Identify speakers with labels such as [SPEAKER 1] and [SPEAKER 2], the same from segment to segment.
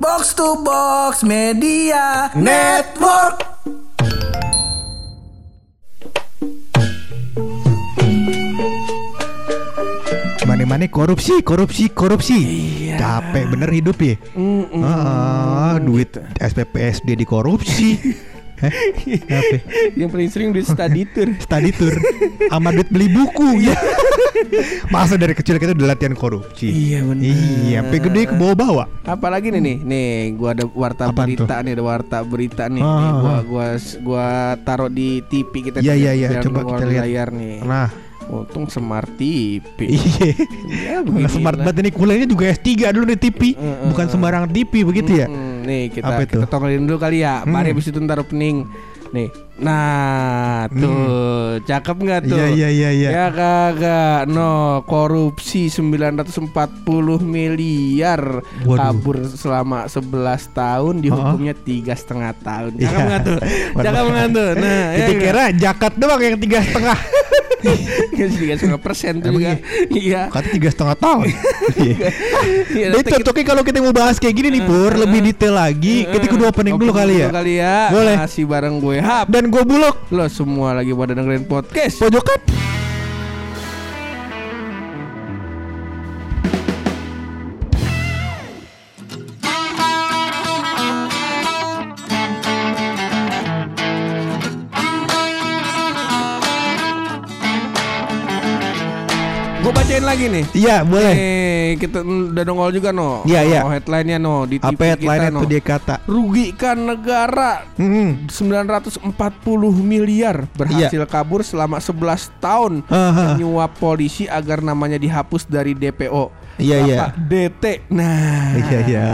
[SPEAKER 1] Box to Box Media Network.
[SPEAKER 2] Mana-mana korupsi, korupsi, korupsi. Capek bener hidup ya. Ah, duit SPP SD dikorupsi. Apa?
[SPEAKER 3] yang paling sering duit study tour
[SPEAKER 2] Study tour sama duit beli buku ya. Masa dari kecil kita udah latihan korupsi.
[SPEAKER 3] Iya, bener.
[SPEAKER 2] Iya, sampai gede ke bawah-bawah.
[SPEAKER 3] apalagi nih nih nih gua ada warta
[SPEAKER 2] Apaan
[SPEAKER 3] berita nih ada warta berita nih,
[SPEAKER 2] Ah,
[SPEAKER 3] nih gua
[SPEAKER 2] ah.
[SPEAKER 3] gua gua taruh di TV kita
[SPEAKER 2] Iya, iya, iya. Coba kita
[SPEAKER 3] di
[SPEAKER 2] lihat.
[SPEAKER 3] layar nih
[SPEAKER 2] Nah,
[SPEAKER 3] untung smart TV
[SPEAKER 2] iya.
[SPEAKER 3] ya
[SPEAKER 2] smart banget ini kuliahnya juga S3 dulu nih TV.
[SPEAKER 3] Mm,
[SPEAKER 2] Bukan
[SPEAKER 3] mm,
[SPEAKER 2] sembarangan TV begitu ya.
[SPEAKER 3] Mm, nih kita
[SPEAKER 2] Apa itu?
[SPEAKER 3] kita tongolin dulu kali ya mari
[SPEAKER 2] Hmm.
[SPEAKER 3] habis itu ntar opening nih nah tuh cakep nggak tuh
[SPEAKER 2] Hmm. Iya, iya, iya, iya.
[SPEAKER 3] Ya kagak no korupsi 940 miliar
[SPEAKER 2] Waduh.
[SPEAKER 3] kabur selama 11 tahun dihukumnya tiga setengah tahun. Cakep
[SPEAKER 2] Iya.
[SPEAKER 3] nggak tuh?
[SPEAKER 2] Waduh.
[SPEAKER 3] Cakep nggak tuh? Nah,
[SPEAKER 2] Kita kira jakat doang yang tiga setengah.
[SPEAKER 3] Tiga setengah persen tuh
[SPEAKER 2] Emang
[SPEAKER 3] juga. Iya.
[SPEAKER 2] Kata tiga setengah tahun. Iya.
[SPEAKER 3] Iya, kita-
[SPEAKER 2] cocoknya kalau kita mau bahas kayak gini nih Pur Lebih detail lagi Kita kudu opening dulu kali ya
[SPEAKER 3] kali ya.
[SPEAKER 2] Boleh.
[SPEAKER 3] Masih bareng gue Hap.
[SPEAKER 2] Dan gue bulog
[SPEAKER 3] Lo semua lagi pada dengerin podcast.
[SPEAKER 2] Pojokan
[SPEAKER 3] Gue bacain lagi nih.
[SPEAKER 2] Iya boleh
[SPEAKER 3] Eh, kita udah nongol juga no.
[SPEAKER 2] Iya, iya.
[SPEAKER 3] Oh, headline-nya no di TV
[SPEAKER 2] Apa headline
[SPEAKER 3] kita no.
[SPEAKER 2] itu dia kata
[SPEAKER 3] Rugikan negara
[SPEAKER 2] Hmm
[SPEAKER 3] 940 miliar berhasil kabur selama 11 tahun
[SPEAKER 2] Aha.
[SPEAKER 3] menyuap polisi agar namanya dihapus dari DPO.
[SPEAKER 2] Iya, iya.
[SPEAKER 3] DT. Nah.
[SPEAKER 2] Iya iya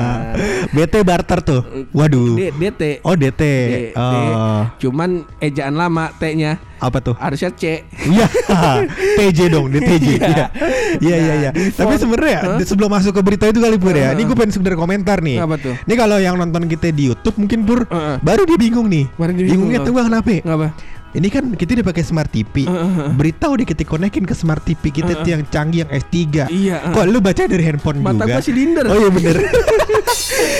[SPEAKER 2] BT barter tuh Waduh
[SPEAKER 3] D- DT.
[SPEAKER 2] Oh DT
[SPEAKER 3] D- D.
[SPEAKER 2] Oh
[SPEAKER 3] Cuman ejaan lama T-nya
[SPEAKER 2] Apa tuh
[SPEAKER 3] harusnya C.
[SPEAKER 2] Iya TJ dong DTJ
[SPEAKER 3] Iya.
[SPEAKER 2] Iya iya iya iya.
[SPEAKER 3] Nah,
[SPEAKER 2] Tapi sebenarnya
[SPEAKER 3] Hah?
[SPEAKER 2] sebelum masuk ke berita itu kali Pur ya Ini
[SPEAKER 3] Heeh.
[SPEAKER 2] gue pengen sekedar komentar nih
[SPEAKER 3] Apa tuh?
[SPEAKER 2] Ini kalau yang nonton kita di Youtube mungkin Pur
[SPEAKER 3] Heeh.
[SPEAKER 2] Baru dia bingung nih
[SPEAKER 3] Baru dia bingung,
[SPEAKER 2] Bingungnya tuh gua kenapa
[SPEAKER 3] Ngapa?
[SPEAKER 2] Ini kan kita udah pakai smart TV. Berita udah kita konekin ke smart TV kita tuh yang canggih yang S3.
[SPEAKER 3] Iya,
[SPEAKER 2] Kok lu baca dari handphone
[SPEAKER 3] Mata
[SPEAKER 2] juga?
[SPEAKER 3] gua silinder.
[SPEAKER 2] Oh iya bener.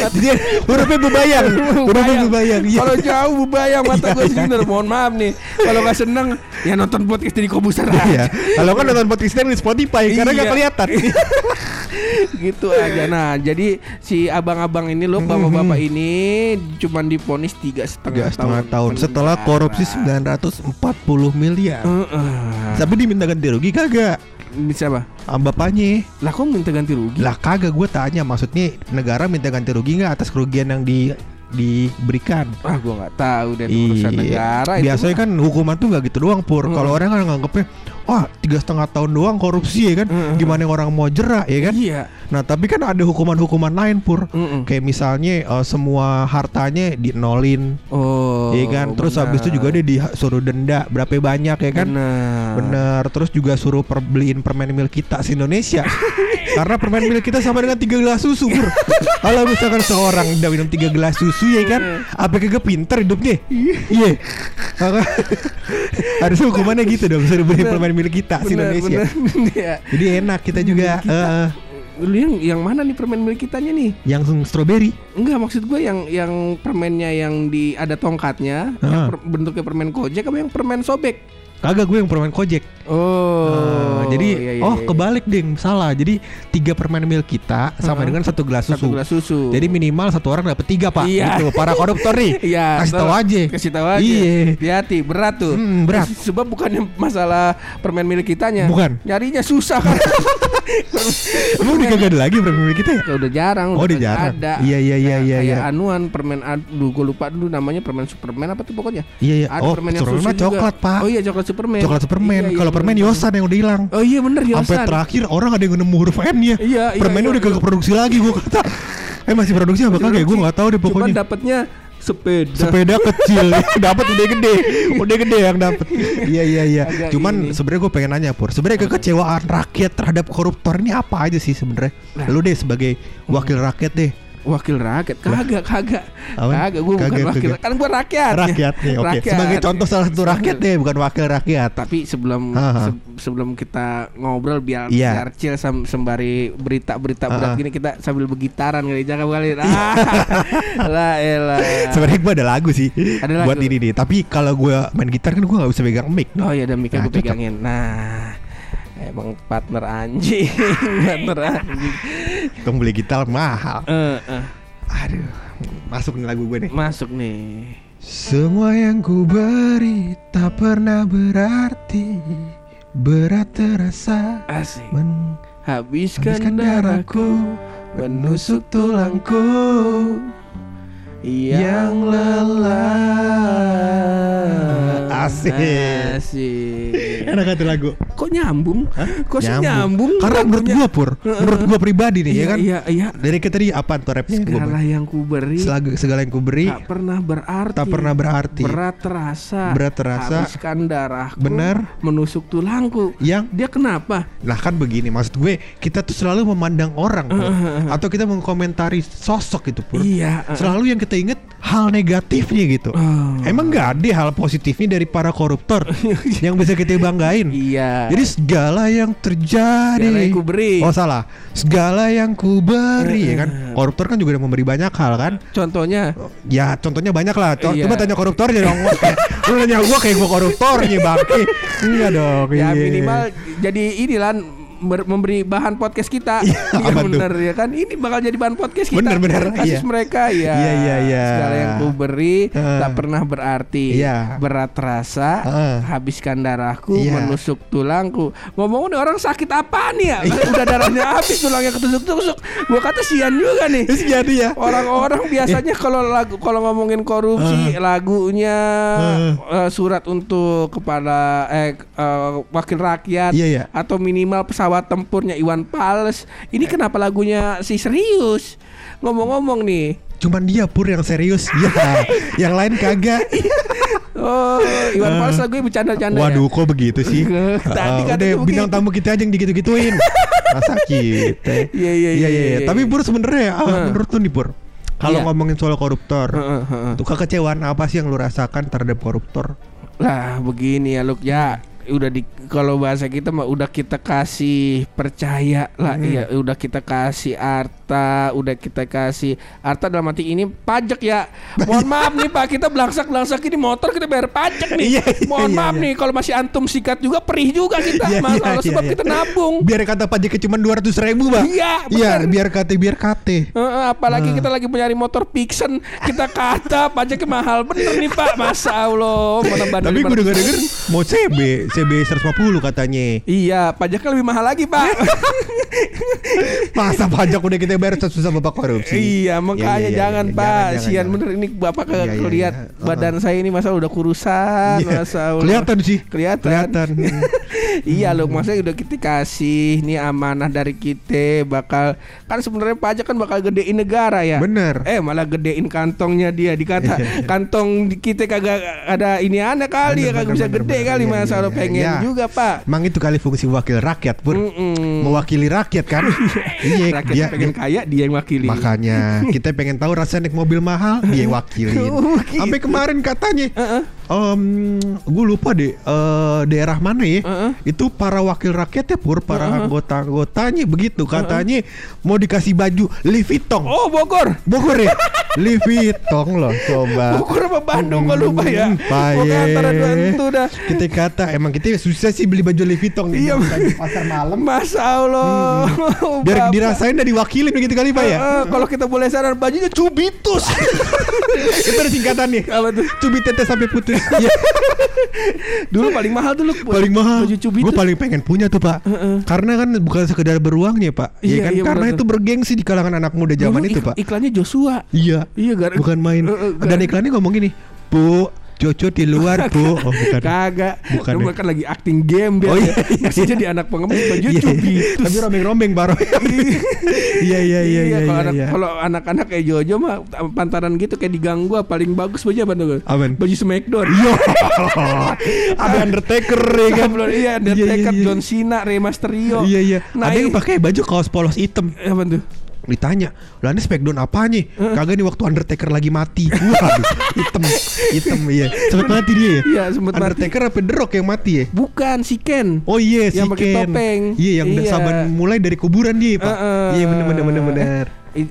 [SPEAKER 2] Jadi hurufnya bebayang. Hurufnya bebayang. Iya.
[SPEAKER 3] Kalau jauh bebayang mata gue
[SPEAKER 2] iya,
[SPEAKER 3] silinder. Mohon maaf nih. Kalau nggak seneng ya nonton podcast di komputer aja.
[SPEAKER 2] Iya. Kalau kan nonton podcast di Spotify karena nggak
[SPEAKER 3] Iya.
[SPEAKER 2] kelihatan.
[SPEAKER 3] gitu aja. Nah, jadi si abang-abang ini loh, bapak-bapak ini cuman diponis tiga setengah,
[SPEAKER 2] setengah tahun setelah korupsi 940 miliar.
[SPEAKER 3] Heeh.
[SPEAKER 2] Tapi diminta ganti rugi kagak?
[SPEAKER 3] Bisa apa?
[SPEAKER 2] Ah, Bapaknya
[SPEAKER 3] Lah kok minta ganti rugi?
[SPEAKER 2] Lah kagak gue tanya maksudnya negara minta ganti rugi nggak atas kerugian yang di diberikan
[SPEAKER 3] Ah, gua nggak tahu dan urusan negara itu
[SPEAKER 2] Iya. Biasanya
[SPEAKER 3] mah.
[SPEAKER 2] kan hukuman tuh nggak gitu doang pur.
[SPEAKER 3] Mm.
[SPEAKER 2] Kalau orang kan nganggepnya, wah tiga setengah tahun doang korupsi ya kan.
[SPEAKER 3] Mm, mm,
[SPEAKER 2] Gimana orang mau jerak ya kan?
[SPEAKER 3] Iya.
[SPEAKER 2] Nah tapi kan ada hukuman-hukuman lain pur.
[SPEAKER 3] Mm-mm.
[SPEAKER 2] Kayak misalnya eh, semua hartanya dinolin,
[SPEAKER 3] Oh.
[SPEAKER 2] Ya kan. Terus habis itu juga dia disuruh denda berapa banyak ya kan.
[SPEAKER 3] Benar.
[SPEAKER 2] Bener. Terus juga suruh per- beliin permen mil kita se Indonesia. Karena permen mil kita sama dengan tiga gelas susu. Kalau misalkan seorang udah minum tiga gelas susu ya kan, apa kagak pinter hidupnya? Iya. Maka- Harusnya hukumannya gitu dong, suruh beliin
[SPEAKER 3] Bener.
[SPEAKER 2] permen mil kita
[SPEAKER 3] Benar,
[SPEAKER 2] Indonesia.
[SPEAKER 3] benar. Iya.
[SPEAKER 2] Jadi enak kita juga.
[SPEAKER 3] Kita.
[SPEAKER 2] eh,
[SPEAKER 3] Lu yang yang mana nih permen milik kitanya nih?
[SPEAKER 2] yang strawberry.
[SPEAKER 3] Enggak maksud gue yang yang permennya yang di ada tongkatnya, yang
[SPEAKER 2] Ah.
[SPEAKER 3] per- bentuknya permen kojek apa yang permen sobek?
[SPEAKER 2] Kagak gue yang permen kojek.
[SPEAKER 3] Oh.
[SPEAKER 2] Eh, jadi
[SPEAKER 3] iya, iya,
[SPEAKER 2] oh
[SPEAKER 3] iya.
[SPEAKER 2] kebalik ding, salah. Jadi tiga permen mil kita sama
[SPEAKER 3] Heeh.
[SPEAKER 2] dengan satu gelas susu.
[SPEAKER 3] satu gelas susu.
[SPEAKER 2] Jadi minimal satu orang dapat tiga pak.
[SPEAKER 3] Iya.
[SPEAKER 2] Itu para koruptor nih.
[SPEAKER 3] Iya,
[SPEAKER 2] Kasih tahu aja.
[SPEAKER 3] Kasih tahu aja.
[SPEAKER 2] Iya.
[SPEAKER 3] Hati-hati, berat tuh.
[SPEAKER 2] Hmm, berat.
[SPEAKER 3] Sebab bukannya masalah permen milik kitanya.
[SPEAKER 2] Bukan.
[SPEAKER 3] Nyarinya susah kan.
[SPEAKER 2] Emang udah kagak ada lagi permen mil kita ya?
[SPEAKER 3] Udah jarang,
[SPEAKER 2] Oh, udah jarang.
[SPEAKER 3] Ada.
[SPEAKER 2] Iya, iya, iya,
[SPEAKER 3] Kayak-
[SPEAKER 2] iya,
[SPEAKER 3] Kayak
[SPEAKER 2] iya.
[SPEAKER 3] anuan permen aduh gue lupa dulu namanya permen Superman apa tuh pokoknya.
[SPEAKER 2] Iya iya.
[SPEAKER 3] Ada
[SPEAKER 2] Oh,
[SPEAKER 3] permen yang susu juga.
[SPEAKER 2] coklat pak.
[SPEAKER 3] Oh iya coklat Superman.
[SPEAKER 2] Coklat Superman.
[SPEAKER 3] Iya, iya,
[SPEAKER 2] Kalau permen
[SPEAKER 3] bener.
[SPEAKER 2] Yosan yang udah hilang.
[SPEAKER 3] Oh iya bener
[SPEAKER 2] Sampai
[SPEAKER 3] Yosan.
[SPEAKER 2] terakhir orang ada yang nemu huruf M-nya.
[SPEAKER 3] Iya, iya, iya,
[SPEAKER 2] udah kagak
[SPEAKER 3] iya.
[SPEAKER 2] produksi lagi gua kata. Eh masih produksi apa kagak? Gua nggak tahu deh
[SPEAKER 3] Cuman
[SPEAKER 2] pokoknya.
[SPEAKER 3] dapatnya sepeda.
[SPEAKER 2] Sepeda kecil dapat udah gede, udah gede yang dapat. Iya iya iya. Cuman sebenarnya gue pengen nanya pur. Sebenarnya kekecewaan rakyat terhadap koruptor ini apa aja sih sebenarnya?
[SPEAKER 3] Nah.
[SPEAKER 2] Lu deh sebagai wakil rakyat deh.
[SPEAKER 3] Wakil rakyat kagak kagak
[SPEAKER 2] Apa?
[SPEAKER 3] kagak gue bukan
[SPEAKER 2] Kagak,
[SPEAKER 3] wakil
[SPEAKER 2] kagak.
[SPEAKER 3] kan gue rakyat
[SPEAKER 2] Rakyat nih, oke.
[SPEAKER 3] Rakyat.
[SPEAKER 2] Sebagai contoh salah satu rakyat deh, bukan wakil rakyat.
[SPEAKER 3] tapi sebelum se- sebelum kita ngobrol biar
[SPEAKER 2] Iya.
[SPEAKER 3] biar chill sam- sembari berita-berita berat gini kita sambil bergitaran kali jangan kali ah lah elah
[SPEAKER 2] Sebenarnya gue ada lagu sih
[SPEAKER 3] Ada
[SPEAKER 2] buat
[SPEAKER 3] lagu.
[SPEAKER 2] ini nih. Tapi kalau gue main gitar kan gue nggak bisa pegang mic.
[SPEAKER 3] oh ya dan mikir
[SPEAKER 2] Nah,
[SPEAKER 3] gue pegangin nah emang partner anjing partner anjing.
[SPEAKER 2] Tunggu beli gitar mahal.
[SPEAKER 3] Eh, eh,
[SPEAKER 2] Aduh, masuk nih lagu gue nih.
[SPEAKER 3] masuk nih.
[SPEAKER 2] Semua yang ku beri tak pernah berarti Berat terasa
[SPEAKER 3] asik.
[SPEAKER 2] men
[SPEAKER 3] habiskan,
[SPEAKER 2] Habiskan
[SPEAKER 3] darahku
[SPEAKER 2] Menusuk tulangku
[SPEAKER 3] yang
[SPEAKER 2] lelah. Asik.
[SPEAKER 3] Asik.
[SPEAKER 2] Enak tuh lagu
[SPEAKER 3] nyambung. Kok sih nyambung.
[SPEAKER 2] Karena menurut gua pur. Menurut gua pribadi nih ya
[SPEAKER 3] iya
[SPEAKER 2] kan?
[SPEAKER 3] iya iya.
[SPEAKER 2] Dari kita tadi apa tuh rapnya gua
[SPEAKER 3] segala yang ku beri
[SPEAKER 2] Selagu, segala yang ku beri
[SPEAKER 3] tak pernah berarti.
[SPEAKER 2] Tak pernah berarti.
[SPEAKER 3] Berat terasa.
[SPEAKER 2] Berat terasa.
[SPEAKER 3] habiskan darahku
[SPEAKER 2] Benar.
[SPEAKER 3] menusuk tulangku.
[SPEAKER 2] Yang
[SPEAKER 3] dia kenapa?
[SPEAKER 2] Lah kan begini maksud gue Kita tuh selalu memandang orang Pur. Atau kita mengkomentari sosok itu pur.
[SPEAKER 3] Iya eh.
[SPEAKER 2] Selalu yang kita inget hal negatifnya gitu.
[SPEAKER 3] Oh.
[SPEAKER 2] Emang nggak ada hal positifnya dari para koruptor Yang bisa kita banggain?
[SPEAKER 3] Iya.
[SPEAKER 2] Jadi segala yang terjadi.
[SPEAKER 3] Segala yang ku beri.
[SPEAKER 2] Oh salah. Segala yang ku beri ya kan? Koruptor kan juga udah memberi banyak hal kan?
[SPEAKER 3] Contohnya?
[SPEAKER 2] Ya contohnya banyak lah. Co-
[SPEAKER 3] Iya.
[SPEAKER 2] Coba tanya koruptornya dong. Lu nanya gua kayak gua koruptornya bangke Enggak dong
[SPEAKER 3] ya
[SPEAKER 2] iya.
[SPEAKER 3] minimal jadi inilah memberi bahan podcast kita.
[SPEAKER 2] Iya,
[SPEAKER 3] iya bener ya kan? Ini bakal jadi bahan podcast kita.
[SPEAKER 2] Bener, bener,
[SPEAKER 3] kasus
[SPEAKER 2] iya.
[SPEAKER 3] mereka ya
[SPEAKER 2] Iya, iya, iya.
[SPEAKER 3] segala yang ku beri
[SPEAKER 2] Heeh.
[SPEAKER 3] tak pernah berarti.
[SPEAKER 2] Iya.
[SPEAKER 3] berat terasa
[SPEAKER 2] Heeh.
[SPEAKER 3] habiskan darahku
[SPEAKER 2] Iya.
[SPEAKER 3] menusuk tulangku. Ngomong orang sakit apa nih ya? Udah darahnya habis tulangnya ketusuk-tusuk. Gua kata sian juga nih.
[SPEAKER 2] Jadi ya?
[SPEAKER 3] Orang-orang biasanya kalau lagu kalau ngomongin korupsi lagunya eh, surat untuk kepada eh eh, wakil rakyat
[SPEAKER 2] Iya, iya.
[SPEAKER 3] atau minimal pesawat tempurnya Iwan Fals. Ini kenapa lagunya si serius? Ngomong-ngomong nih.
[SPEAKER 2] Cuman dia pur yang serius Ya Yang lain kagak
[SPEAKER 3] Oh, Iwan Fals lagunya bercanda-canda ya?
[SPEAKER 2] Waduh kok begitu sih
[SPEAKER 3] Tadi katanya
[SPEAKER 2] Udah bintang
[SPEAKER 3] begitu.
[SPEAKER 2] tamu kita aja yang digitu-gituin Masa kita
[SPEAKER 3] Iya, iya, iya, iya.
[SPEAKER 2] Tapi Pur sebenarnya ah,
[SPEAKER 3] Heeh.
[SPEAKER 2] Menurut lu nih Pur Kalau
[SPEAKER 3] Iya.
[SPEAKER 2] ngomongin soal koruptor
[SPEAKER 3] Heeh, heeh.
[SPEAKER 2] Tuh kekecewaan apa sih yang lu rasakan terhadap koruptor?
[SPEAKER 3] Lah begini ya Luk ya udah di kalau bahasa kita mah udah kita kasih percaya lah ya udah kita kasih harta udah kita kasih. Harta dalam arti ini pajak ya. Mohon maaf nih pak. Kita belangsak belangsak ini motor kita bayar pajak nih.
[SPEAKER 2] Iya, iya,
[SPEAKER 3] mohon
[SPEAKER 2] iya,
[SPEAKER 3] maaf
[SPEAKER 2] iya.
[SPEAKER 3] nih kalau masih antum sikat juga perih juga kita.
[SPEAKER 2] Iya,
[SPEAKER 3] Mas,
[SPEAKER 2] iya, iya,
[SPEAKER 3] sebab
[SPEAKER 2] iya.
[SPEAKER 3] kita nabung.
[SPEAKER 2] Biar kata pajaknya cuma 200 ribu bang
[SPEAKER 3] Iya,
[SPEAKER 2] Iya biar kate biar kate.
[SPEAKER 3] Heeh, apalagi kita lagi mencari motor Pixen kita kata pajaknya mahal. Bener nih pak. Masa Allah
[SPEAKER 2] Tapi gue
[SPEAKER 3] 500.
[SPEAKER 2] denger denger mau CB CB 150 katanya.
[SPEAKER 3] Iya, pajaknya lebih mahal lagi, Pak.
[SPEAKER 2] Masa pajak udah kita bayar susah bapak korupsi
[SPEAKER 3] iya, makanya
[SPEAKER 2] Iya, iya, iya,
[SPEAKER 3] jangan,
[SPEAKER 2] iya.
[SPEAKER 3] Pak.
[SPEAKER 2] Jangan,
[SPEAKER 3] Sian
[SPEAKER 2] jangan.
[SPEAKER 3] bener ini Bapak kagak
[SPEAKER 2] Iya, iya,
[SPEAKER 3] lihat
[SPEAKER 2] iya.
[SPEAKER 3] badan saya ini masa udah kurusan,
[SPEAKER 2] Iya.
[SPEAKER 3] masa Allah.
[SPEAKER 2] Kelihatan sih
[SPEAKER 3] Kelihatan.
[SPEAKER 2] Kelihatan
[SPEAKER 3] iya loh, maksudnya udah kita kasih nih amanah dari kita bakal kan sebenarnya pajak kan bakal gedein negara ya.
[SPEAKER 2] Bener
[SPEAKER 3] Eh malah gedein kantongnya dia dikata kantong di kita kagak ada ini aneh kali ya
[SPEAKER 2] Bener,
[SPEAKER 3] kagak
[SPEAKER 2] bener,
[SPEAKER 3] bisa
[SPEAKER 2] bener,
[SPEAKER 3] gede
[SPEAKER 2] bener.
[SPEAKER 3] kali
[SPEAKER 2] Iya,
[SPEAKER 3] masa
[SPEAKER 2] iya,
[SPEAKER 3] lo
[SPEAKER 2] iya.
[SPEAKER 3] pengen
[SPEAKER 2] Iya.
[SPEAKER 3] juga pak.
[SPEAKER 2] Emang itu kali fungsi wakil rakyat pur
[SPEAKER 3] Mm-mm.
[SPEAKER 2] Mewakili rakyat kan Iya
[SPEAKER 3] Rakyat
[SPEAKER 2] dia,
[SPEAKER 3] pengen kaya dia yang wakili.
[SPEAKER 2] Makanya kita pengen tahu rasanya naik mobil mahal dia yang wakilin.
[SPEAKER 3] Oh, gitu.
[SPEAKER 2] Sampai kemarin katanya,
[SPEAKER 3] Heeh.
[SPEAKER 2] gue lupa deh eh, daerah mana ya. Itu para wakil rakyat ya pur, para anggota-anggotanya begitu katanya mau dikasih baju Louis Vuitton.
[SPEAKER 3] Oh Bogor.
[SPEAKER 2] Bogor ya, Louis Vuitton loh coba.
[SPEAKER 3] Bogor apa Bandung gue lupa ya.
[SPEAKER 2] Hmm,
[SPEAKER 3] Pokoknya antara dua itu dah.
[SPEAKER 2] Kita kata emang kita susah sih beli baju Louis Vuitton di
[SPEAKER 3] Iya.
[SPEAKER 2] di pasar malam.
[SPEAKER 3] Masa Allah.
[SPEAKER 2] Biar
[SPEAKER 3] Bapak.
[SPEAKER 2] dirasain dari wakilin begitu kali pak ya.
[SPEAKER 3] Eh, kalau kita boleh saran bajunya cubitus.
[SPEAKER 2] Itu ada singkatannya.
[SPEAKER 3] Apa tuh?
[SPEAKER 2] Cubit tetes sampai putus. Iya.
[SPEAKER 3] Dulu paling mahal dulu
[SPEAKER 2] paling mahal.
[SPEAKER 3] Baju cubitus.
[SPEAKER 2] Gue paling pengen punya tuh pak. Karena kan bukan sekedar beruangnya pak. Iya
[SPEAKER 3] Iya,
[SPEAKER 2] kan.
[SPEAKER 3] iya,
[SPEAKER 2] Karena itu bergengsi di kalangan anak muda zaman
[SPEAKER 3] Dulu
[SPEAKER 2] itu
[SPEAKER 3] ik-
[SPEAKER 2] pak.
[SPEAKER 3] Iklannya Joshua.
[SPEAKER 2] Iya.
[SPEAKER 3] Iya, gar-
[SPEAKER 2] Bukan main.
[SPEAKER 3] Eh, eh, gar-
[SPEAKER 2] Dan iklannya ngomong gini, Bu, Jojo di luar bu. Oh bukan.
[SPEAKER 3] Kagak.
[SPEAKER 2] Bukan ya?
[SPEAKER 3] kan lagi acting game dia.
[SPEAKER 2] Oh, iya, iya.
[SPEAKER 3] Masih jadi anak pengemis baju
[SPEAKER 2] Iya,
[SPEAKER 3] cubitus.
[SPEAKER 2] Tapi rombeng-rombeng baru. Iya iya iya iya.
[SPEAKER 3] kalau
[SPEAKER 2] iya, iya.
[SPEAKER 3] kalau anak-anak kayak Jojo mah pantaran gitu kayak di gang gua paling bagus baju apa tuh?
[SPEAKER 2] Apaan?
[SPEAKER 3] Baju Smackdown.
[SPEAKER 2] Iya. Ada Undertaker ya kan.
[SPEAKER 3] Iya, iya, Undertaker, John Cena, Rey Mysterio.
[SPEAKER 2] Iya iya.
[SPEAKER 3] Nah,
[SPEAKER 2] Ada yang pakai baju kaos polos hitam.
[SPEAKER 3] Eh, Apa tuh?
[SPEAKER 2] Ditanya, lah ini Smackdown apa nih? Kagak nih waktu Undertaker lagi mati. Waduh, hitam, hitam iya. Sempet mati dia ya?
[SPEAKER 3] Iya, sempet mati.
[SPEAKER 2] Undertaker apa The Rock yang mati ya?
[SPEAKER 3] Bukan si Ken.
[SPEAKER 2] Oh iya si
[SPEAKER 3] Yang pakai topeng.
[SPEAKER 2] Iya yang
[SPEAKER 3] Iya.
[SPEAKER 2] saban mulai dari kuburan dia pak. Iya bener bener bener bener.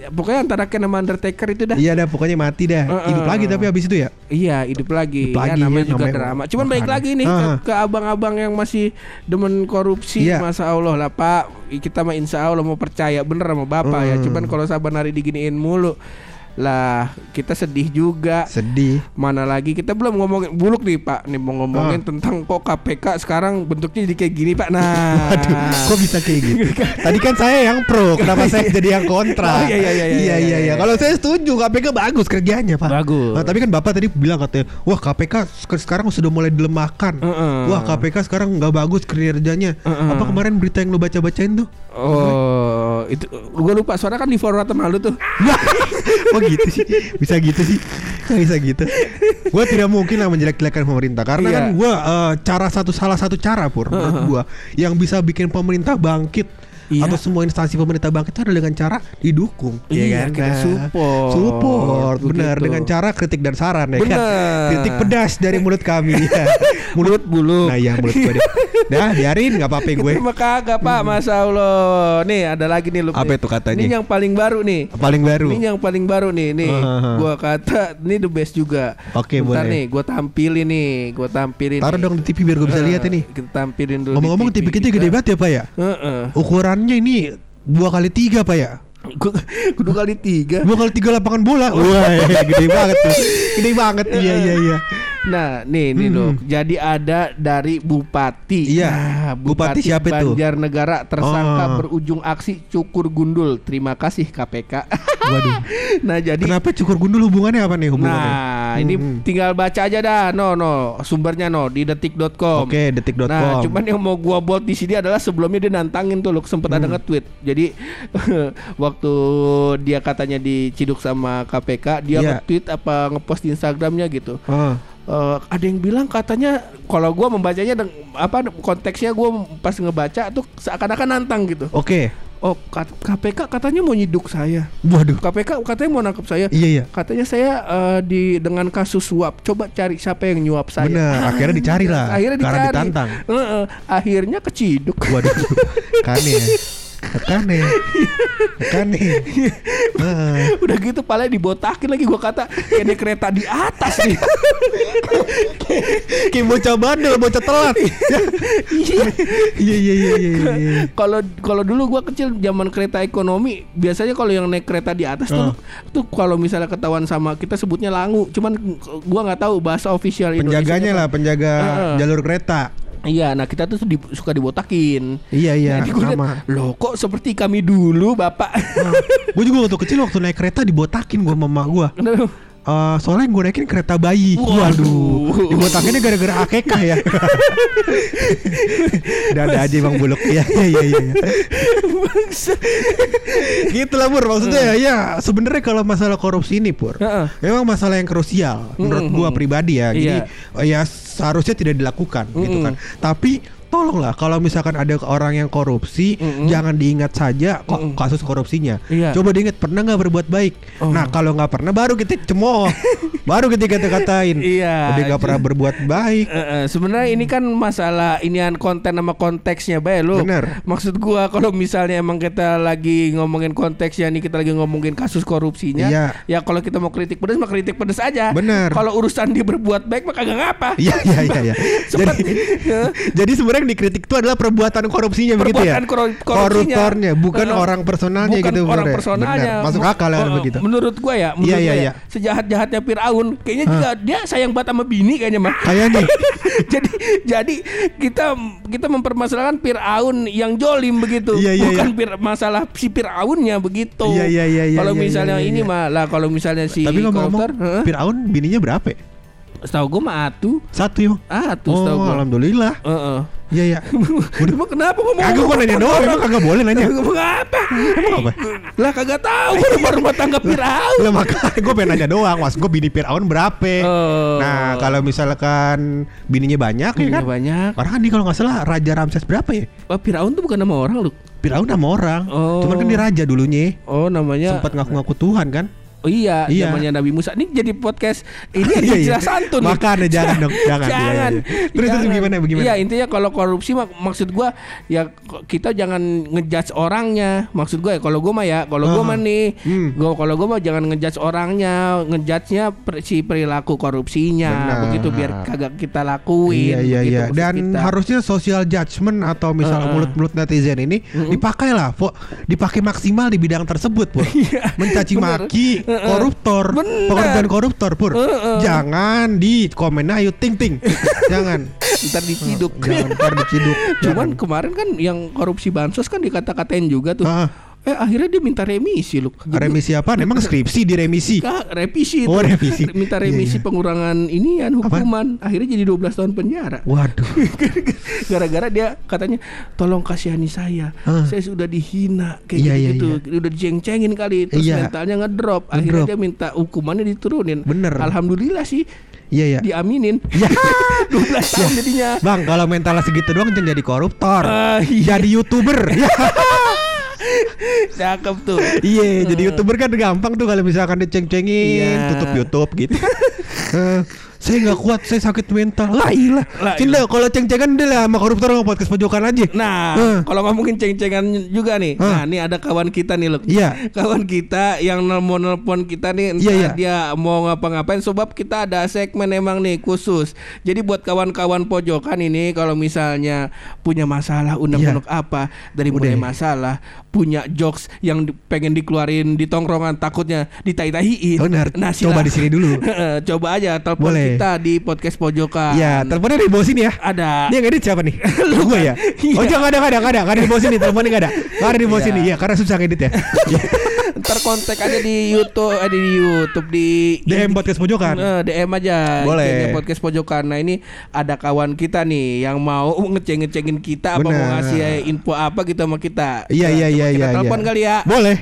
[SPEAKER 3] Pokoknya antara Ken sama Undertaker itu dah.
[SPEAKER 2] Iya dah pokoknya mati dah.
[SPEAKER 3] Heeh.
[SPEAKER 2] Hidup lagi tapi habis itu ya.
[SPEAKER 3] Iya hidup lagi,
[SPEAKER 2] Hidup lagi,
[SPEAKER 3] ya namanya
[SPEAKER 2] ya,
[SPEAKER 3] juga
[SPEAKER 2] namanya
[SPEAKER 3] drama. Cuman
[SPEAKER 2] makanya.
[SPEAKER 3] lagi nih ke,
[SPEAKER 2] Ah.
[SPEAKER 3] ke abang-abang yang masih demen korupsi,
[SPEAKER 2] Iya.
[SPEAKER 3] masa Allah lah Pak. Kita mah insya Allah mau percaya bener sama bapak ya.
[SPEAKER 2] Hmm.
[SPEAKER 3] Cuman kalau saban hari diginiin mulu, lah kita sedih juga.
[SPEAKER 2] Sedih.
[SPEAKER 3] Mana lagi kita belum ngomongin buluk nih Pak, nih mau ngomongin
[SPEAKER 2] Ah.
[SPEAKER 3] tentang kok KPK sekarang bentuknya jadi kayak gini Pak. Nah,
[SPEAKER 2] Aduh, kok bisa kayak gitu? Tadi kan saya yang pro, kenapa saya jadi yang kontra?
[SPEAKER 3] Oh, iya, iya, iya, iya,
[SPEAKER 2] iya,
[SPEAKER 3] iya, iya.
[SPEAKER 2] Kalau saya setuju, KPK bagus kerjanya, Pak.
[SPEAKER 3] Bagus.
[SPEAKER 2] Nah, tapi kan Bapak tadi bilang katanya, wah KPK sek- sekarang sudah mulai dilemahkan.
[SPEAKER 3] Heeh.
[SPEAKER 2] Wah KPK sekarang nggak bagus kinerjanya.
[SPEAKER 3] Heeh.
[SPEAKER 2] Apa kemarin berita yang lu baca-bacain tuh?
[SPEAKER 3] Oh, itu gue lupa suara kan di forward sama lu tuh.
[SPEAKER 2] Wah, oh gitu sih, bisa gitu sih, bisa gitu. Gue tidak mungkin lah menjelek-jelekan pemerintah karena
[SPEAKER 3] Iya.
[SPEAKER 2] kan gue cara satu salah satu cara pur menurut gue yang bisa bikin pemerintah bangkit
[SPEAKER 3] Iya.
[SPEAKER 2] atau semua instansi pemerintah bangkit itu adalah dengan cara didukung,
[SPEAKER 3] Iya,
[SPEAKER 2] ya kan?
[SPEAKER 3] kita support.
[SPEAKER 2] support, benar dengan cara kritik dan saran ya kan.
[SPEAKER 3] Benar.
[SPEAKER 2] Kritik pedas dari mulut kami, ya.
[SPEAKER 3] Mulut bulu.
[SPEAKER 2] Nah ya mulut gue. Dah biarin nggak apa-apa gue.
[SPEAKER 3] Terima kagak Pak, Masya Allah. Nih ada lagi nih lu.
[SPEAKER 2] Apa itu katanya?
[SPEAKER 3] Ini yang paling baru nih.
[SPEAKER 2] Paling baru.
[SPEAKER 3] Ini yang paling baru nih, nih.
[SPEAKER 2] Hahaha.
[SPEAKER 3] Gua kata ini the best juga.
[SPEAKER 2] Oke,
[SPEAKER 3] Bentar
[SPEAKER 2] boleh.
[SPEAKER 3] nih, gua tampilin nih, gua tampilin.
[SPEAKER 2] Taruh
[SPEAKER 3] nih.
[SPEAKER 2] dong di TV biar gue bisa
[SPEAKER 3] Eh,
[SPEAKER 2] lihat ini.
[SPEAKER 3] Kita tampilin dulu.
[SPEAKER 2] Ngomong-ngomong TV kita gede banget ya pak ya?
[SPEAKER 3] Heeh.
[SPEAKER 2] Ukurannya ini dua kali tiga pak ya?
[SPEAKER 3] Kudu kali tiga.
[SPEAKER 2] Dua kali tiga lapangan bola. Wah, gede banget tuh. Gede banget. Iya iya iya.
[SPEAKER 3] Nah, nih nih
[SPEAKER 2] Hmm.
[SPEAKER 3] loh. Jadi ada dari bupati.
[SPEAKER 2] Iya.
[SPEAKER 3] Nah,
[SPEAKER 2] Bupati siapa itu?
[SPEAKER 3] Banjarnegara tersangka
[SPEAKER 2] Oh.
[SPEAKER 3] berujung aksi cukur gundul. Terima kasih KPK.
[SPEAKER 2] Waduh.
[SPEAKER 3] nah, jadi
[SPEAKER 2] Kenapa cukur gundul hubungannya apa nih hubungannya?
[SPEAKER 3] Nah, ini
[SPEAKER 2] Hmm.
[SPEAKER 3] tinggal baca aja dah. No, no, sumbernya no di detik.com.
[SPEAKER 2] Oke, detik.com.
[SPEAKER 3] Nah, cuman yang mau gua buat di sini adalah sebelumnya dia nantangin tuh, loh, sempet ada
[SPEAKER 2] Hmm.
[SPEAKER 3] nge-tweet. Jadi waktu dia katanya diciduk sama KPK, dia
[SPEAKER 2] Iya.
[SPEAKER 3] nge-tweet apa ngepost di Instagramnya gitu.
[SPEAKER 2] Oh.
[SPEAKER 3] Eh, ada yang bilang katanya kalau gua membacanya deng- apa konteksnya gua pas ngebaca tuh seakan-akan nantang gitu.
[SPEAKER 2] Oke.
[SPEAKER 3] Oh, K- KPK katanya mau nyiduk saya.
[SPEAKER 2] Waduh.
[SPEAKER 3] KPK katanya mau nangkep saya.
[SPEAKER 2] Iya iya.
[SPEAKER 3] Katanya saya eh, di dengan kasus suap. Coba cari siapa yang nyuap saya.
[SPEAKER 2] Bener, akhirnya dicari lah,
[SPEAKER 3] Akhirnya
[SPEAKER 2] karena
[SPEAKER 3] dicari.
[SPEAKER 2] ditantang.
[SPEAKER 3] Heeh, akhirnya keciduk.
[SPEAKER 2] Waduh. Kane. Kane. Kane. Heeh.
[SPEAKER 3] Udah gitu paling dibotakin lagi gua kata kayak kereta di atas nih.
[SPEAKER 2] Kayak bocah bandel, bocah telat.
[SPEAKER 3] Iya.
[SPEAKER 2] Iya iya iya iya. iya.
[SPEAKER 3] Kalau kalau dulu gua kecil zaman kereta ekonomi biasanya kalau yang naik kereta di atas tuh
[SPEAKER 2] Ah.
[SPEAKER 3] tuh kalau misalnya ketahuan sama kita sebutnya langu cuman gua nggak tahu bahasa official Indonesia
[SPEAKER 2] Penjaganya lah, penjaga jalur kereta.
[SPEAKER 3] Iya, nah kita tuh di- suka dibotakin.
[SPEAKER 2] Iya iya,
[SPEAKER 3] Jadi gua liat,
[SPEAKER 2] sama.
[SPEAKER 3] Loh kok seperti kami dulu bapak
[SPEAKER 2] gue juga waktu kecil waktu naik kereta dibotakin gue mama gue. Eh, soalnya gue naikin kereta bayi.
[SPEAKER 3] Waduh.
[SPEAKER 2] Waduh. Dibotakinnya gara-gara akekah ya. Udah ada aja bang buluk. Iya iya iya. iya. gitu lah Pur Maksudnya ya, ya sebenarnya kalau masalah korupsi ini Pur
[SPEAKER 3] Heeh.
[SPEAKER 2] Memang masalah yang krusial Menurut
[SPEAKER 3] Mm-mm.
[SPEAKER 2] gua pribadi ya Jadi
[SPEAKER 3] Iya.
[SPEAKER 2] ya seharusnya tidak dilakukan gitu
[SPEAKER 3] Mm-mm.
[SPEAKER 2] kan Tapi tolonglah kalau misalkan ada orang yang korupsi
[SPEAKER 3] Mm-mm.
[SPEAKER 2] jangan diingat saja kok
[SPEAKER 3] Mm-mm.
[SPEAKER 2] kasus korupsinya
[SPEAKER 3] Iya.
[SPEAKER 2] coba diingat pernah nggak berbuat baik
[SPEAKER 3] Oh.
[SPEAKER 2] nah kalau nggak pernah baru kita cemooh baru kita kata-katain
[SPEAKER 3] Iya.
[SPEAKER 2] udah nggak pernah berbuat baik
[SPEAKER 3] Eh, eh, sebenarnya ini kan masalah inian konten sama konteksnya bae lu.
[SPEAKER 2] Bener.
[SPEAKER 3] Maksud gua kalau misalnya emang kita lagi ngomongin konteksnya nih kita lagi ngomongin kasus korupsinya.
[SPEAKER 2] Iya.
[SPEAKER 3] Ya kalau kita mau kritik pedes mah kritik pedes aja.
[SPEAKER 2] Bener.
[SPEAKER 3] Kalau urusan dia berbuat baik mah kagak ngapa.
[SPEAKER 2] Iya iya iya iya. jadi jadi sebenarnya yang dikritik itu adalah perbuatan korupsinya begitu ya.
[SPEAKER 3] Perbuatan korup- korupsinya.
[SPEAKER 2] Koruptornya bukan
[SPEAKER 3] Eh,
[SPEAKER 2] orang personalnya
[SPEAKER 3] bukan
[SPEAKER 2] gitu.
[SPEAKER 3] orang
[SPEAKER 2] bener.
[SPEAKER 3] personalnya.
[SPEAKER 2] Bener. Masuk akal ya begitu.
[SPEAKER 3] Menurut gua ya, menurut
[SPEAKER 2] Iya, iya,
[SPEAKER 3] gua ya,
[SPEAKER 2] iya.
[SPEAKER 3] sejahat-jahatnya Firaun, kayaknya juga dia sayang banget sama bini kayaknya mah.
[SPEAKER 2] Kayaknya
[SPEAKER 3] jadi jadi kita kita mempermasalahkan Firaun yang jolim begitu,
[SPEAKER 2] Iya, iya,
[SPEAKER 3] bukan
[SPEAKER 2] iya.
[SPEAKER 3] Fir- masalah si Firaunnya begitu.
[SPEAKER 2] Iya, iya, iya, iya,
[SPEAKER 3] Kalau
[SPEAKER 2] iya,
[SPEAKER 3] misalnya
[SPEAKER 2] iya, iya.
[SPEAKER 3] ini mah lah kalau misalnya si
[SPEAKER 2] Tapi ngomong-ngomong, Firaun bininya berapa? ya?
[SPEAKER 3] Setahu gua mah atu,
[SPEAKER 2] Satu ya.
[SPEAKER 3] atu
[SPEAKER 2] Oh,
[SPEAKER 3] setahu gua.
[SPEAKER 2] alhamdulillah.
[SPEAKER 3] Heeh.
[SPEAKER 2] Iya iya.
[SPEAKER 3] Emang kenapa ngomong?
[SPEAKER 2] Kagak gua nanya doang, emang kagak boleh nanya.
[SPEAKER 3] Ngomong apa?
[SPEAKER 2] Emang apa?
[SPEAKER 3] Lah kagak tahu rumah rumah tangga Firaun.
[SPEAKER 2] Lah makanya gue pengen nanya doang, mas gue bini Firaun berapa?
[SPEAKER 3] Oh.
[SPEAKER 2] Nah kalau misalkan bininya banyak ya kan?
[SPEAKER 3] banyak.
[SPEAKER 2] Orang kan dia kalau nggak salah Raja Ramses berapa ya?
[SPEAKER 3] Oh, Firaun tuh bukan nama orang lu.
[SPEAKER 2] Firaun nama orang.
[SPEAKER 3] Oh.
[SPEAKER 2] Cuman kan dia raja dulunya.
[SPEAKER 3] Oh namanya
[SPEAKER 2] Sempat ngaku-ngaku Tuhan kan?
[SPEAKER 3] Oh iya,
[SPEAKER 2] Iya.
[SPEAKER 3] zamannya Nabi Musa. Ini jadi podcast ini
[SPEAKER 2] Iya,
[SPEAKER 3] ada
[SPEAKER 2] iya.
[SPEAKER 3] jelas santun.
[SPEAKER 2] Makanya jangan dong, jangan. Iya,
[SPEAKER 3] jangan.
[SPEAKER 2] iya, iya. Terus, terus gimana, bagaimana?
[SPEAKER 3] Iya intinya kalau korupsi mak- maksud gua ya kita jangan ngejudge orangnya. Maksud gua ya kalau gua mah ya kalau gua
[SPEAKER 2] Ah.
[SPEAKER 3] mah nih,
[SPEAKER 2] Hmm.
[SPEAKER 3] gua kalau gua mah jangan ngejudge orangnya, ngejudge-nya per- si perilaku korupsinya.
[SPEAKER 2] Benar.
[SPEAKER 3] Begitu biar kagak kita lakuin.
[SPEAKER 2] Iya iya iya. Dan
[SPEAKER 3] kita.
[SPEAKER 2] harusnya social judgment atau misalnya
[SPEAKER 3] Heeh.
[SPEAKER 2] mulut-mulut netizen ini dipakai lah, dipakai maksimal di bidang tersebut. Mencaci
[SPEAKER 3] Iya, bener.
[SPEAKER 2] maki koruptor,
[SPEAKER 3] Bener.
[SPEAKER 2] pekerjaan koruptor, Pur.
[SPEAKER 3] Heeh.
[SPEAKER 2] Jangan di komen ayo ting ting. Jangan.
[SPEAKER 3] ntar diciduk.
[SPEAKER 2] Jangan ntar diciduk.
[SPEAKER 3] Cuman kemarin kan yang korupsi bansos kan dikata-katain juga tuh.
[SPEAKER 2] Ah,
[SPEAKER 3] Eh akhirnya dia minta remisi loh.
[SPEAKER 2] remisi apa? Emang skripsi diremisi.
[SPEAKER 3] Kak, revisi
[SPEAKER 2] Oh, revisi.
[SPEAKER 3] Minta
[SPEAKER 2] Iya,
[SPEAKER 3] remisi
[SPEAKER 2] iya.
[SPEAKER 3] pengurangan inian hukuman. Akhirnya jadi 12 tahun penjara.
[SPEAKER 2] Waduh.
[SPEAKER 3] Gara-gara dia katanya tolong kasihani saya.
[SPEAKER 2] Ah.
[SPEAKER 3] Saya sudah dihina kayak
[SPEAKER 2] Iya, iya,
[SPEAKER 3] gitu. Udah diceng-cengin kali terus
[SPEAKER 2] Iya.
[SPEAKER 3] mentalnya ngedrop. Akhirnya
[SPEAKER 2] Ngedrop.
[SPEAKER 3] dia minta hukumannya diturunin.
[SPEAKER 2] Bener.
[SPEAKER 3] Alhamdulillah sih
[SPEAKER 2] Iya ya.
[SPEAKER 3] diaminin.
[SPEAKER 2] Ya.
[SPEAKER 3] 12 tahun jadinya.
[SPEAKER 2] Bang, kalau mentalnya segitu doang jangan jadi koruptor.
[SPEAKER 3] Ah, iya.
[SPEAKER 2] Jadi YouTuber.
[SPEAKER 3] Cakep tuh.
[SPEAKER 2] Iya, jadi youtuber kan gampang tuh kalau misalkan diceng-cengin,
[SPEAKER 3] Iya.
[SPEAKER 2] tutup YouTube gitu. Saya nggak kuat, saya sakit mental. Lah iya.
[SPEAKER 3] Lah,
[SPEAKER 2] Cinda kalau ceng-cengan dia lah sama koruptor sama podcast pojokan aja.
[SPEAKER 3] Nah,
[SPEAKER 2] Eh.
[SPEAKER 3] kalau ngomongin ceng-cengan juga nih.
[SPEAKER 2] Hah?
[SPEAKER 3] Nah, ini ada kawan kita nih, Luk.
[SPEAKER 2] Iya.
[SPEAKER 3] Kawan kita yang nelpon-nelpon kita nih entah
[SPEAKER 2] Iya, iya.
[SPEAKER 3] dia mau ngapa-ngapain sebab kita ada segmen emang nih khusus. Jadi buat kawan-kawan pojokan ini kalau misalnya punya masalah unek-unek apa dari mulai
[SPEAKER 2] Iya.
[SPEAKER 3] Masalah, punya jokes yang pengen dikeluarin di tongkrongan takutnya ditai-taiin.
[SPEAKER 2] Benar.
[SPEAKER 3] Nah,
[SPEAKER 2] Coba di sini dulu.
[SPEAKER 3] Coba aja telepon
[SPEAKER 2] Boleh.
[SPEAKER 3] Kita di podcast pojokan.
[SPEAKER 2] Iya, teleponnya di bawah sini ya.
[SPEAKER 3] Ada.
[SPEAKER 2] Dia edit siapa nih? Lu gue ya.
[SPEAKER 3] Iya.
[SPEAKER 2] Oh jangan ada, nggak ada, ada, ada di bawah sini. Teleponnya nggak ada, nggak ada di bawah
[SPEAKER 3] Iya.
[SPEAKER 2] sini. Iya, karena susah ngedit ya. Iya.
[SPEAKER 3] Ntar kontak aja di YouTube, eh, di YouTube di
[SPEAKER 2] DM podcast pojokan.
[SPEAKER 3] Eh, DM aja.
[SPEAKER 2] Boleh.
[SPEAKER 3] Podcast pojokan. Nah ini ada kawan kita nih yang mau ngeceng-ngecengin kita apa mau ngasih info apa gitu sama kita.
[SPEAKER 2] Iya
[SPEAKER 3] Nah,
[SPEAKER 2] iya iya
[SPEAKER 3] kita
[SPEAKER 2] iya.
[SPEAKER 3] Telepon
[SPEAKER 2] iya.
[SPEAKER 3] kali ya.
[SPEAKER 2] Boleh.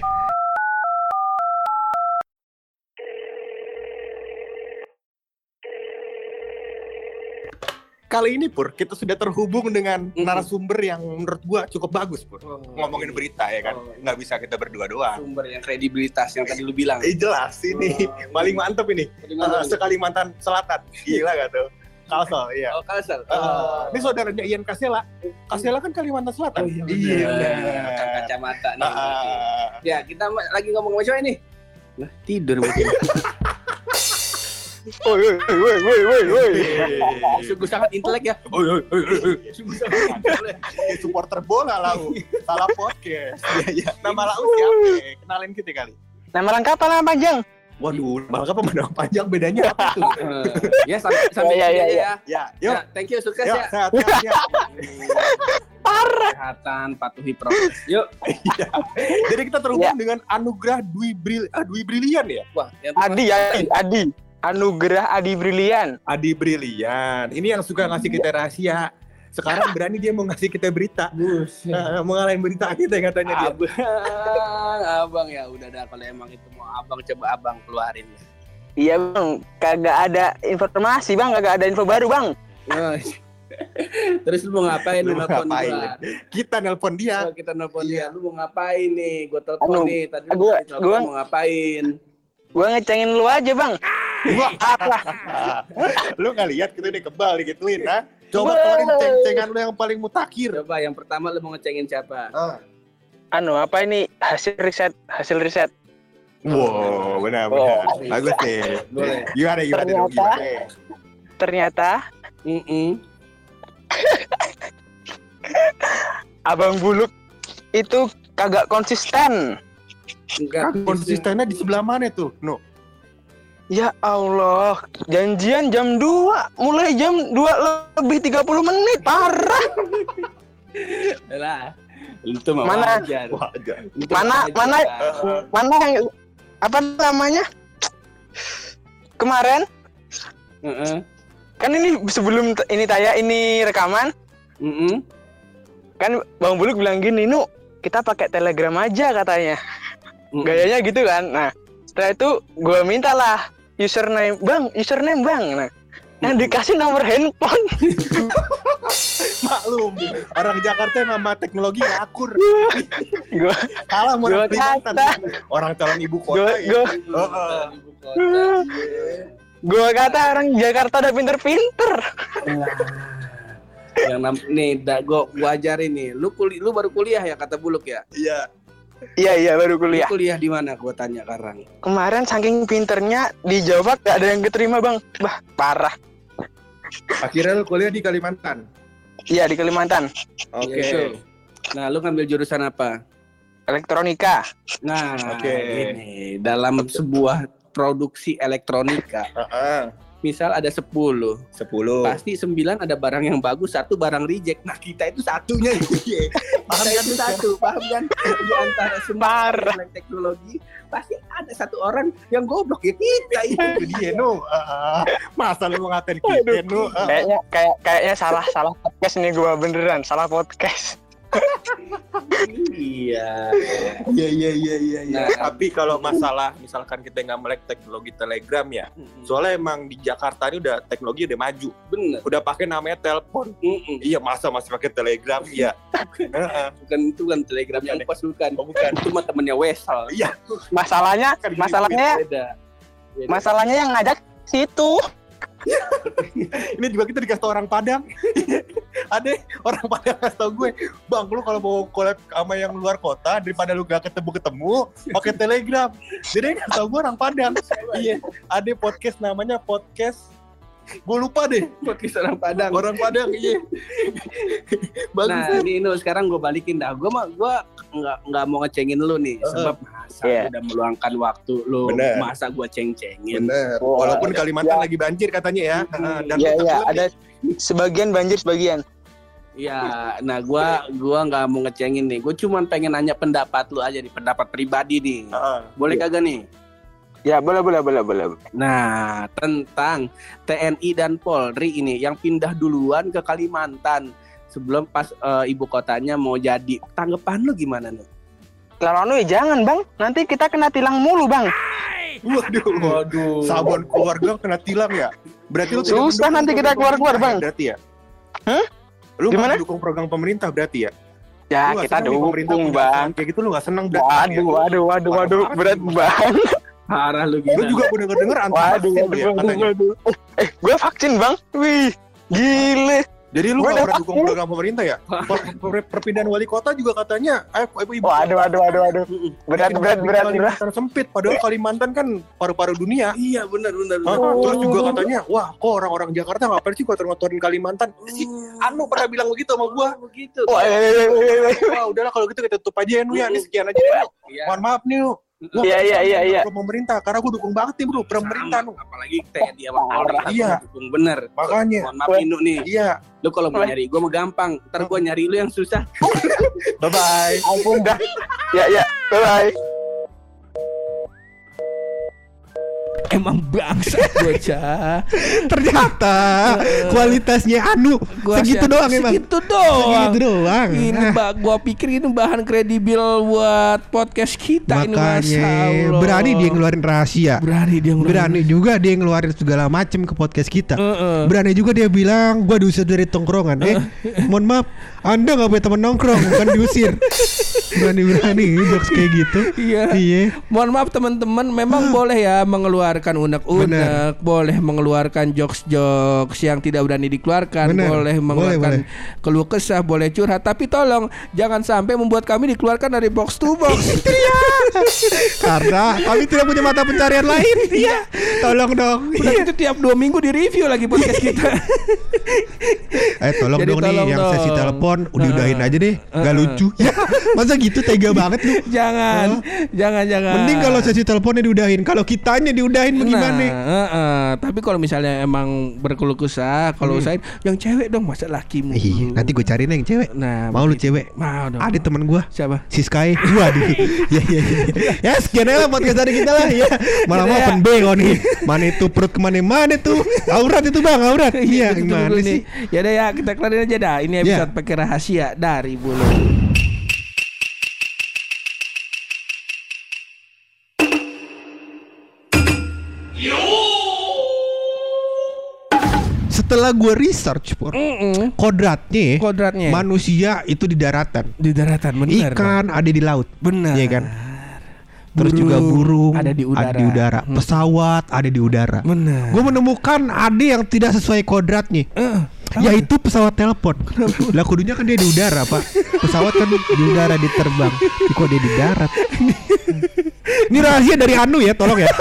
[SPEAKER 4] Kali ini Pur, kita sudah terhubung dengan narasumber yang menurut gua cukup bagus Pur. Ngomongin berita ya kan, nggak bisa kita berdua doang.
[SPEAKER 5] sumber yang kredibilitas yang tadi lu bilang.
[SPEAKER 4] Eh jelas ini paling mantep ini. Uh, Sekalimantan Selatan, gila gak tuh? Kalsel, iya.
[SPEAKER 5] Oh, Kalsel.
[SPEAKER 4] Uh, ini saudaranya Ian Kasela. Kasela kan Kalimantan Selatan.
[SPEAKER 5] Iya,
[SPEAKER 4] bener.
[SPEAKER 5] bener. Kang kacamata nih.
[SPEAKER 4] Ah,
[SPEAKER 5] Ya, kita lagi ngomong sama siapa ini? Lah, tidur mungkin.
[SPEAKER 4] Woi, woi, woi, woi, woi, woi.
[SPEAKER 5] Sungguh sangat intelek ya.
[SPEAKER 4] Woi, woi, woi, woi. Ya, supporter bola lau. Salah podcast. Iya, iya. Nama lau siapa? Kenalin kita kali.
[SPEAKER 6] Nama lengkap apa nama panjang?
[SPEAKER 4] Waduh, malah apa nama panjang bedanya apa tuh?
[SPEAKER 5] Eh, ya, sambil sambil
[SPEAKER 6] Ya, ya, ya, ya.
[SPEAKER 5] ya.
[SPEAKER 4] Ya, yuk.
[SPEAKER 5] Ya, thank you, sukses
[SPEAKER 4] Yuk,
[SPEAKER 5] ya.
[SPEAKER 4] sehat, sehat, sehat.
[SPEAKER 5] Kesehatan, patuhi prokes. Yuk.
[SPEAKER 4] Iya. Jadi kita terhubung
[SPEAKER 6] Ya.
[SPEAKER 4] dengan Anugerah Dwi Bril ah, Dwi Brilian ya.
[SPEAKER 5] Wah, yang
[SPEAKER 6] Adi, Adi, Adi. Anugerah Adi Brilian.
[SPEAKER 4] Adi Brilian. Ini yang suka ngasih kita rahasia. Sekarang berani dia mau ngasih kita berita.
[SPEAKER 5] Buset.
[SPEAKER 4] Eh, mau ngalahin berita kita katanya dia.
[SPEAKER 5] Abang, abang ya udah dah kalau emang itu mau abang coba abang keluarin.
[SPEAKER 6] Iya bang, kagak ada informasi bang, kagak ada info baru bang.
[SPEAKER 5] Terus lu mau ngapain lu nelpon
[SPEAKER 4] ngapain?
[SPEAKER 5] gua?
[SPEAKER 4] Kita nelpon dia.
[SPEAKER 5] Oh, kita nelpon dia. Lu mau ngapain nih? Gua telepon
[SPEAKER 6] Anu,
[SPEAKER 5] nih. Tadi lu
[SPEAKER 6] gua- gua-
[SPEAKER 5] mau ngapain?
[SPEAKER 6] Gua ngecengin lu aja bang.
[SPEAKER 4] Wah, lu nggak lihat kita udah kebal digituin, ha? Coba keluarin ceng-cengan lu yang paling mutakhir.
[SPEAKER 5] Coba yang pertama lu mau ngecengin siapa?
[SPEAKER 4] Ah.
[SPEAKER 6] Anu apa ini hasil riset, hasil riset.
[SPEAKER 4] Wow, benar-benar.
[SPEAKER 6] Oh.
[SPEAKER 4] Bagus nih.
[SPEAKER 5] Boleh.
[SPEAKER 4] Gimana, gimana dong,
[SPEAKER 6] Ternyata-
[SPEAKER 4] gimana?
[SPEAKER 6] Ternyata
[SPEAKER 5] Mm-mm.
[SPEAKER 6] abang buluk itu kagak konsisten.
[SPEAKER 5] Enggak
[SPEAKER 4] Konsistennya di sebelah mana tuh? No.
[SPEAKER 6] Ya Allah, janjian jam 2, mulai jam 2 lebih 30 menit. Parah.
[SPEAKER 5] lah. Itu mah
[SPEAKER 6] Mana?
[SPEAKER 5] wajar.
[SPEAKER 4] Wajar.
[SPEAKER 5] Itu
[SPEAKER 6] Mana-
[SPEAKER 5] wajar.
[SPEAKER 6] mana- Mana yang apa namanya? Kemarin
[SPEAKER 5] Heeh.
[SPEAKER 6] kan ini sebelum ini taya ini rekaman
[SPEAKER 5] Mm-mm.
[SPEAKER 6] kan Bang Buluk bilang gini, "Nu, kita pakai Telegram aja katanya."
[SPEAKER 5] Mm-mm.
[SPEAKER 6] Gayanya gitu kan. Nah, setelah itu gue mintalah username, "Bang, username, Bang." Nah, yang dikasih nomor handphone.
[SPEAKER 4] Maklum, orang Jakarta nama teknologi akur.
[SPEAKER 6] Gua
[SPEAKER 4] Kalah mau
[SPEAKER 6] Gua.
[SPEAKER 4] Orang calon ibu
[SPEAKER 6] gua
[SPEAKER 4] kota ya.
[SPEAKER 6] gua
[SPEAKER 4] Heeh.
[SPEAKER 5] Ibu kota.
[SPEAKER 6] gua kata orang Jakarta udah pinter-pinter.
[SPEAKER 5] yang nam nih da, gua gua ajarin nih lu kuli lu baru kuliah ya kata buluk ya
[SPEAKER 4] Iya.
[SPEAKER 6] Iya iya baru
[SPEAKER 5] Lu
[SPEAKER 6] kuliah.
[SPEAKER 5] kuliah di mana gua tanya sekarang
[SPEAKER 6] Kemarin saking pinternya di Jawa gak ada yang keterima bang. Bah parah.
[SPEAKER 4] Akhirnya lu kuliah di Kalimantan.
[SPEAKER 6] Iya di Kalimantan.
[SPEAKER 4] Oke.
[SPEAKER 5] Gitu. nah lu ngambil jurusan apa
[SPEAKER 6] Elektronika.
[SPEAKER 5] nah
[SPEAKER 4] Oke.
[SPEAKER 5] ini dalam sebuah produksi elektronika
[SPEAKER 4] Heeh.
[SPEAKER 5] Misal ada 10
[SPEAKER 4] Sepuluh.
[SPEAKER 5] pasti 9 ada barang yang bagus satu barang reject nah kita itu satunya iya.
[SPEAKER 4] Paham
[SPEAKER 5] kita
[SPEAKER 4] kan,
[SPEAKER 5] itu
[SPEAKER 4] ya?
[SPEAKER 5] satu paham kan di antara semua teknologi pasti ada satu orang yang goblok ya kita itu
[SPEAKER 4] dia nu. Ah, Masa lu ngatain kita nu? Ah.
[SPEAKER 6] Kayaknya kayak kayaknya salah salah podcast nih gua beneran salah podcast.
[SPEAKER 5] iya
[SPEAKER 4] Iya iya iya iya. iya.
[SPEAKER 5] Nah.
[SPEAKER 4] Tapi kalau masalah misalkan kita nggak melek teknologi telegram ya, soalnya emang di Jakarta ini udah teknologi udah maju,
[SPEAKER 5] bener
[SPEAKER 4] udah pakai namanya telepon.
[SPEAKER 5] Mm-mm.
[SPEAKER 4] Iya masa masih pakai telegram? Iya. Heeh.
[SPEAKER 5] bukan itu kan telegram yang
[SPEAKER 4] Bukan ya?
[SPEAKER 5] pas bukan
[SPEAKER 4] Oh, bukan.
[SPEAKER 5] itu mah temennya Wesal
[SPEAKER 4] Iya.
[SPEAKER 6] Masalahnya
[SPEAKER 4] Kan
[SPEAKER 6] masalahnya
[SPEAKER 5] beda Beda.
[SPEAKER 6] masalahnya yang ngajak situ.
[SPEAKER 4] Ini juga kita dikasih orang Padang. Ada orang Padang kasih tau gue, bang lu kalau mau collab sama yang luar kota daripada lu gak ketemu ketemu, pakai telegram. Jadi dia kasih tau gue orang Padang. iya. Ada podcast namanya podcast. Gue lupa deh.
[SPEAKER 5] podcast orang Padang
[SPEAKER 4] Orang Padang iya. Bagus.
[SPEAKER 5] Nah, ini Inu, sekarang gue balikin dah. Gue mah gue nggak nggak mau ngecengin lu nih, sebab masa lu udah meluangkan waktu lu,
[SPEAKER 4] Bener.
[SPEAKER 5] masa gue ceng-cengin.
[SPEAKER 4] Bener.
[SPEAKER 6] Oh,
[SPEAKER 4] Walaupun Kalimantan
[SPEAKER 6] ya.
[SPEAKER 4] lagi banjir katanya ya.
[SPEAKER 5] Hmm.
[SPEAKER 4] Heeh, Dan
[SPEAKER 6] Iya iya
[SPEAKER 4] belum
[SPEAKER 6] ada sebagian banjir sebagian.
[SPEAKER 5] Iya, nah gue gua nggak mau ngecengin nih. Gue cuman pengen nanya pendapat lu aja nih, pendapat pribadi nih.
[SPEAKER 4] Heeh.
[SPEAKER 5] Boleh kagak nih?
[SPEAKER 6] Ya boleh boleh boleh boleh.
[SPEAKER 5] Nah, tentang TNI dan Polri ini yang pindah duluan ke Kalimantan sebelum pas eh, ibu kotanya mau jadi. Tanggapan lu gimana nih?
[SPEAKER 6] Lalu ya jangan bang, nanti kita kena tilang mulu bang.
[SPEAKER 4] Waduh.
[SPEAKER 5] Waduh.
[SPEAKER 4] Sabon keluarga kena tilang ya? Berarti lu tidak
[SPEAKER 6] Susah nanti kita keluar-keluar,
[SPEAKER 4] pemerintah
[SPEAKER 6] Bang.
[SPEAKER 4] Berarti ya?
[SPEAKER 6] Hah?
[SPEAKER 4] Lu
[SPEAKER 6] Gimana?
[SPEAKER 4] mendukung program pemerintah berarti ya?
[SPEAKER 6] Ya
[SPEAKER 4] Lu
[SPEAKER 6] kita dukung bang.
[SPEAKER 4] Kayak gitu lu gak seneng berarti.
[SPEAKER 6] Waduh
[SPEAKER 4] ya?
[SPEAKER 6] waduh waduh waduh
[SPEAKER 4] Parah
[SPEAKER 6] berat
[SPEAKER 4] banget.
[SPEAKER 6] bang.
[SPEAKER 5] Parah lu
[SPEAKER 4] Lu
[SPEAKER 5] gila.
[SPEAKER 4] juga udah denger anti
[SPEAKER 6] Waduh
[SPEAKER 4] vaksin
[SPEAKER 6] waduh
[SPEAKER 4] lu ya
[SPEAKER 6] waduh waduh. Eh gue vaksin bang. Wih gile.
[SPEAKER 4] Jadi lu gak pernah dukung program pemerintah ya? Per- per- Perpindahan wali kota juga katanya eh ibu ibu
[SPEAKER 6] Waduh waduh waduh waduh. Berat berat berat berat.
[SPEAKER 4] Kalimantan sempit padahal Kalimantan kan paru-paru dunia.
[SPEAKER 5] Iya benar benar.
[SPEAKER 4] Terus juga katanya, wah kok orang-orang Jakarta ngapain sih kotor-kotorin Kalimantan? Si Anu pernah bilang begitu sama gua.
[SPEAKER 5] begitu.
[SPEAKER 6] Wah, eh, eh, eh, eh, eh.
[SPEAKER 4] Wah udahlah kalau gitu kita tutup aja ya Nu ya. Ini sekian aja deh.
[SPEAKER 5] Iya.
[SPEAKER 4] Mohon maaf nih. Gua
[SPEAKER 6] Iya, iya, iya, iya.
[SPEAKER 4] pemerintah karena gue dukung banget nih bro pemerintah nu.
[SPEAKER 5] Apalagi TNI sama Polri.
[SPEAKER 4] Iya.
[SPEAKER 5] Dukung bener.
[SPEAKER 4] Makanya.
[SPEAKER 5] Mohon maaf Inu nih.
[SPEAKER 4] Iya.
[SPEAKER 5] Lu kalau mau nyari gue mah gampang. Ntar gue nyari lu yang susah.
[SPEAKER 4] Bye bye.
[SPEAKER 6] Ampun dah. Ya ya. Bye bye.
[SPEAKER 3] Emang bangsa bocah.
[SPEAKER 2] Ternyata kualitasnya anu
[SPEAKER 3] Gua
[SPEAKER 2] segitu
[SPEAKER 3] siap-
[SPEAKER 2] doang emang.
[SPEAKER 3] Segitu doang.
[SPEAKER 2] Segitu doang.
[SPEAKER 3] Ini
[SPEAKER 2] Ah,
[SPEAKER 3] mbak, gua pikir ini bahan kredibel buat podcast kita ini
[SPEAKER 2] makanya
[SPEAKER 3] Allah.
[SPEAKER 2] berani dia ngeluarin rahasia.
[SPEAKER 3] Berani dia ngeluarin.
[SPEAKER 2] Berani juga dia ngeluarin segala macem ke podcast kita.
[SPEAKER 3] Heeh.
[SPEAKER 2] Berani juga dia bilang gua diusir dari tongkrongan. Eh, mohon maaf, Anda nggak punya teman nongkrong, bukan diusir. Berani-berani jokes kayak gitu.
[SPEAKER 3] Iya.
[SPEAKER 2] Iya.
[SPEAKER 3] Mohon maaf teman-teman, memang boleh ya mengeluarkan unek-unek,
[SPEAKER 2] Benar.
[SPEAKER 3] boleh mengeluarkan jokes-jokes yang tidak berani dikeluarkan,
[SPEAKER 2] Benar.
[SPEAKER 3] boleh
[SPEAKER 2] Boleh,
[SPEAKER 3] mengeluarkan
[SPEAKER 2] boleh.
[SPEAKER 3] keluh kesah, boleh curhat, tapi tolong jangan sampai membuat kami dikeluarkan dari box to box.
[SPEAKER 2] Karena kami tidak punya mata pencarian lain. Iya. Tolong dong.
[SPEAKER 3] Udah gitu tiap dua minggu di review lagi podcast kita.
[SPEAKER 2] Eh tolong
[SPEAKER 3] Jadi
[SPEAKER 2] dong nih
[SPEAKER 3] tolong
[SPEAKER 2] yang sesi
[SPEAKER 3] dong.
[SPEAKER 2] telepon udah-udahin
[SPEAKER 3] Heeh.
[SPEAKER 2] aja deh. Gak
[SPEAKER 3] Heeh.
[SPEAKER 2] lucu. Ya, masa gitu tega banget lu.
[SPEAKER 3] jangan, jangan, jangan.
[SPEAKER 2] Mending kalau sesi teleponnya diudahin. Kalau kitanya diudahin bagaimana?
[SPEAKER 3] Nah, heeh. tapi kalau misalnya emang berkeluh kesah, kalau usahain yang cewek dong masa lakimu.
[SPEAKER 2] Hmm. Iya, nanti gue cariin yang cewek.
[SPEAKER 3] Nah,
[SPEAKER 2] Mau lu cewek?
[SPEAKER 3] Mau dong.
[SPEAKER 2] Ada temen gue
[SPEAKER 3] siapa?
[SPEAKER 2] Si Sky Waduh Ya ya ya Ya sekian aja podcast hari kita lah ya Malah mau
[SPEAKER 3] ya.
[SPEAKER 2] open BO nih Mana itu perut ke mana-mana tuh Aurat itu bang aurat Iya
[SPEAKER 3] betul
[SPEAKER 2] gimana sih.
[SPEAKER 3] Ya udah ya kita kelarin aja dah. Ini episode pakai rahasia dari bulu.
[SPEAKER 2] setelah gue research Pur,
[SPEAKER 3] Mm-mm.
[SPEAKER 2] kodratnya
[SPEAKER 3] Kodratnya
[SPEAKER 2] manusia itu di daratan,
[SPEAKER 3] di daratan benar.
[SPEAKER 2] ikan ada di laut,
[SPEAKER 3] benar.
[SPEAKER 2] Iya kan? Terus
[SPEAKER 3] Burung
[SPEAKER 2] juga burung
[SPEAKER 3] ada di udara.
[SPEAKER 2] ada di udara.
[SPEAKER 3] Hmm.
[SPEAKER 2] pesawat ada di udara.
[SPEAKER 3] Benar.
[SPEAKER 2] Gue menemukan ada yang tidak sesuai kodratnya.
[SPEAKER 3] Eh,
[SPEAKER 2] Yaitu pesawat telepon. Lah kudunya kan dia di udara, Pak. Pesawat kan di udara diterbang. Kok dia di darat? Ini rahasia dari Anu ya, tolong ya.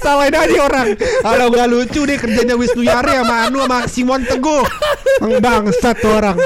[SPEAKER 2] Salahin aja orang. Kalau nggak lucu deh kerjanya Wisnu Yari sama Anu sama Simon Teguh. Bang bangsat tuh orang.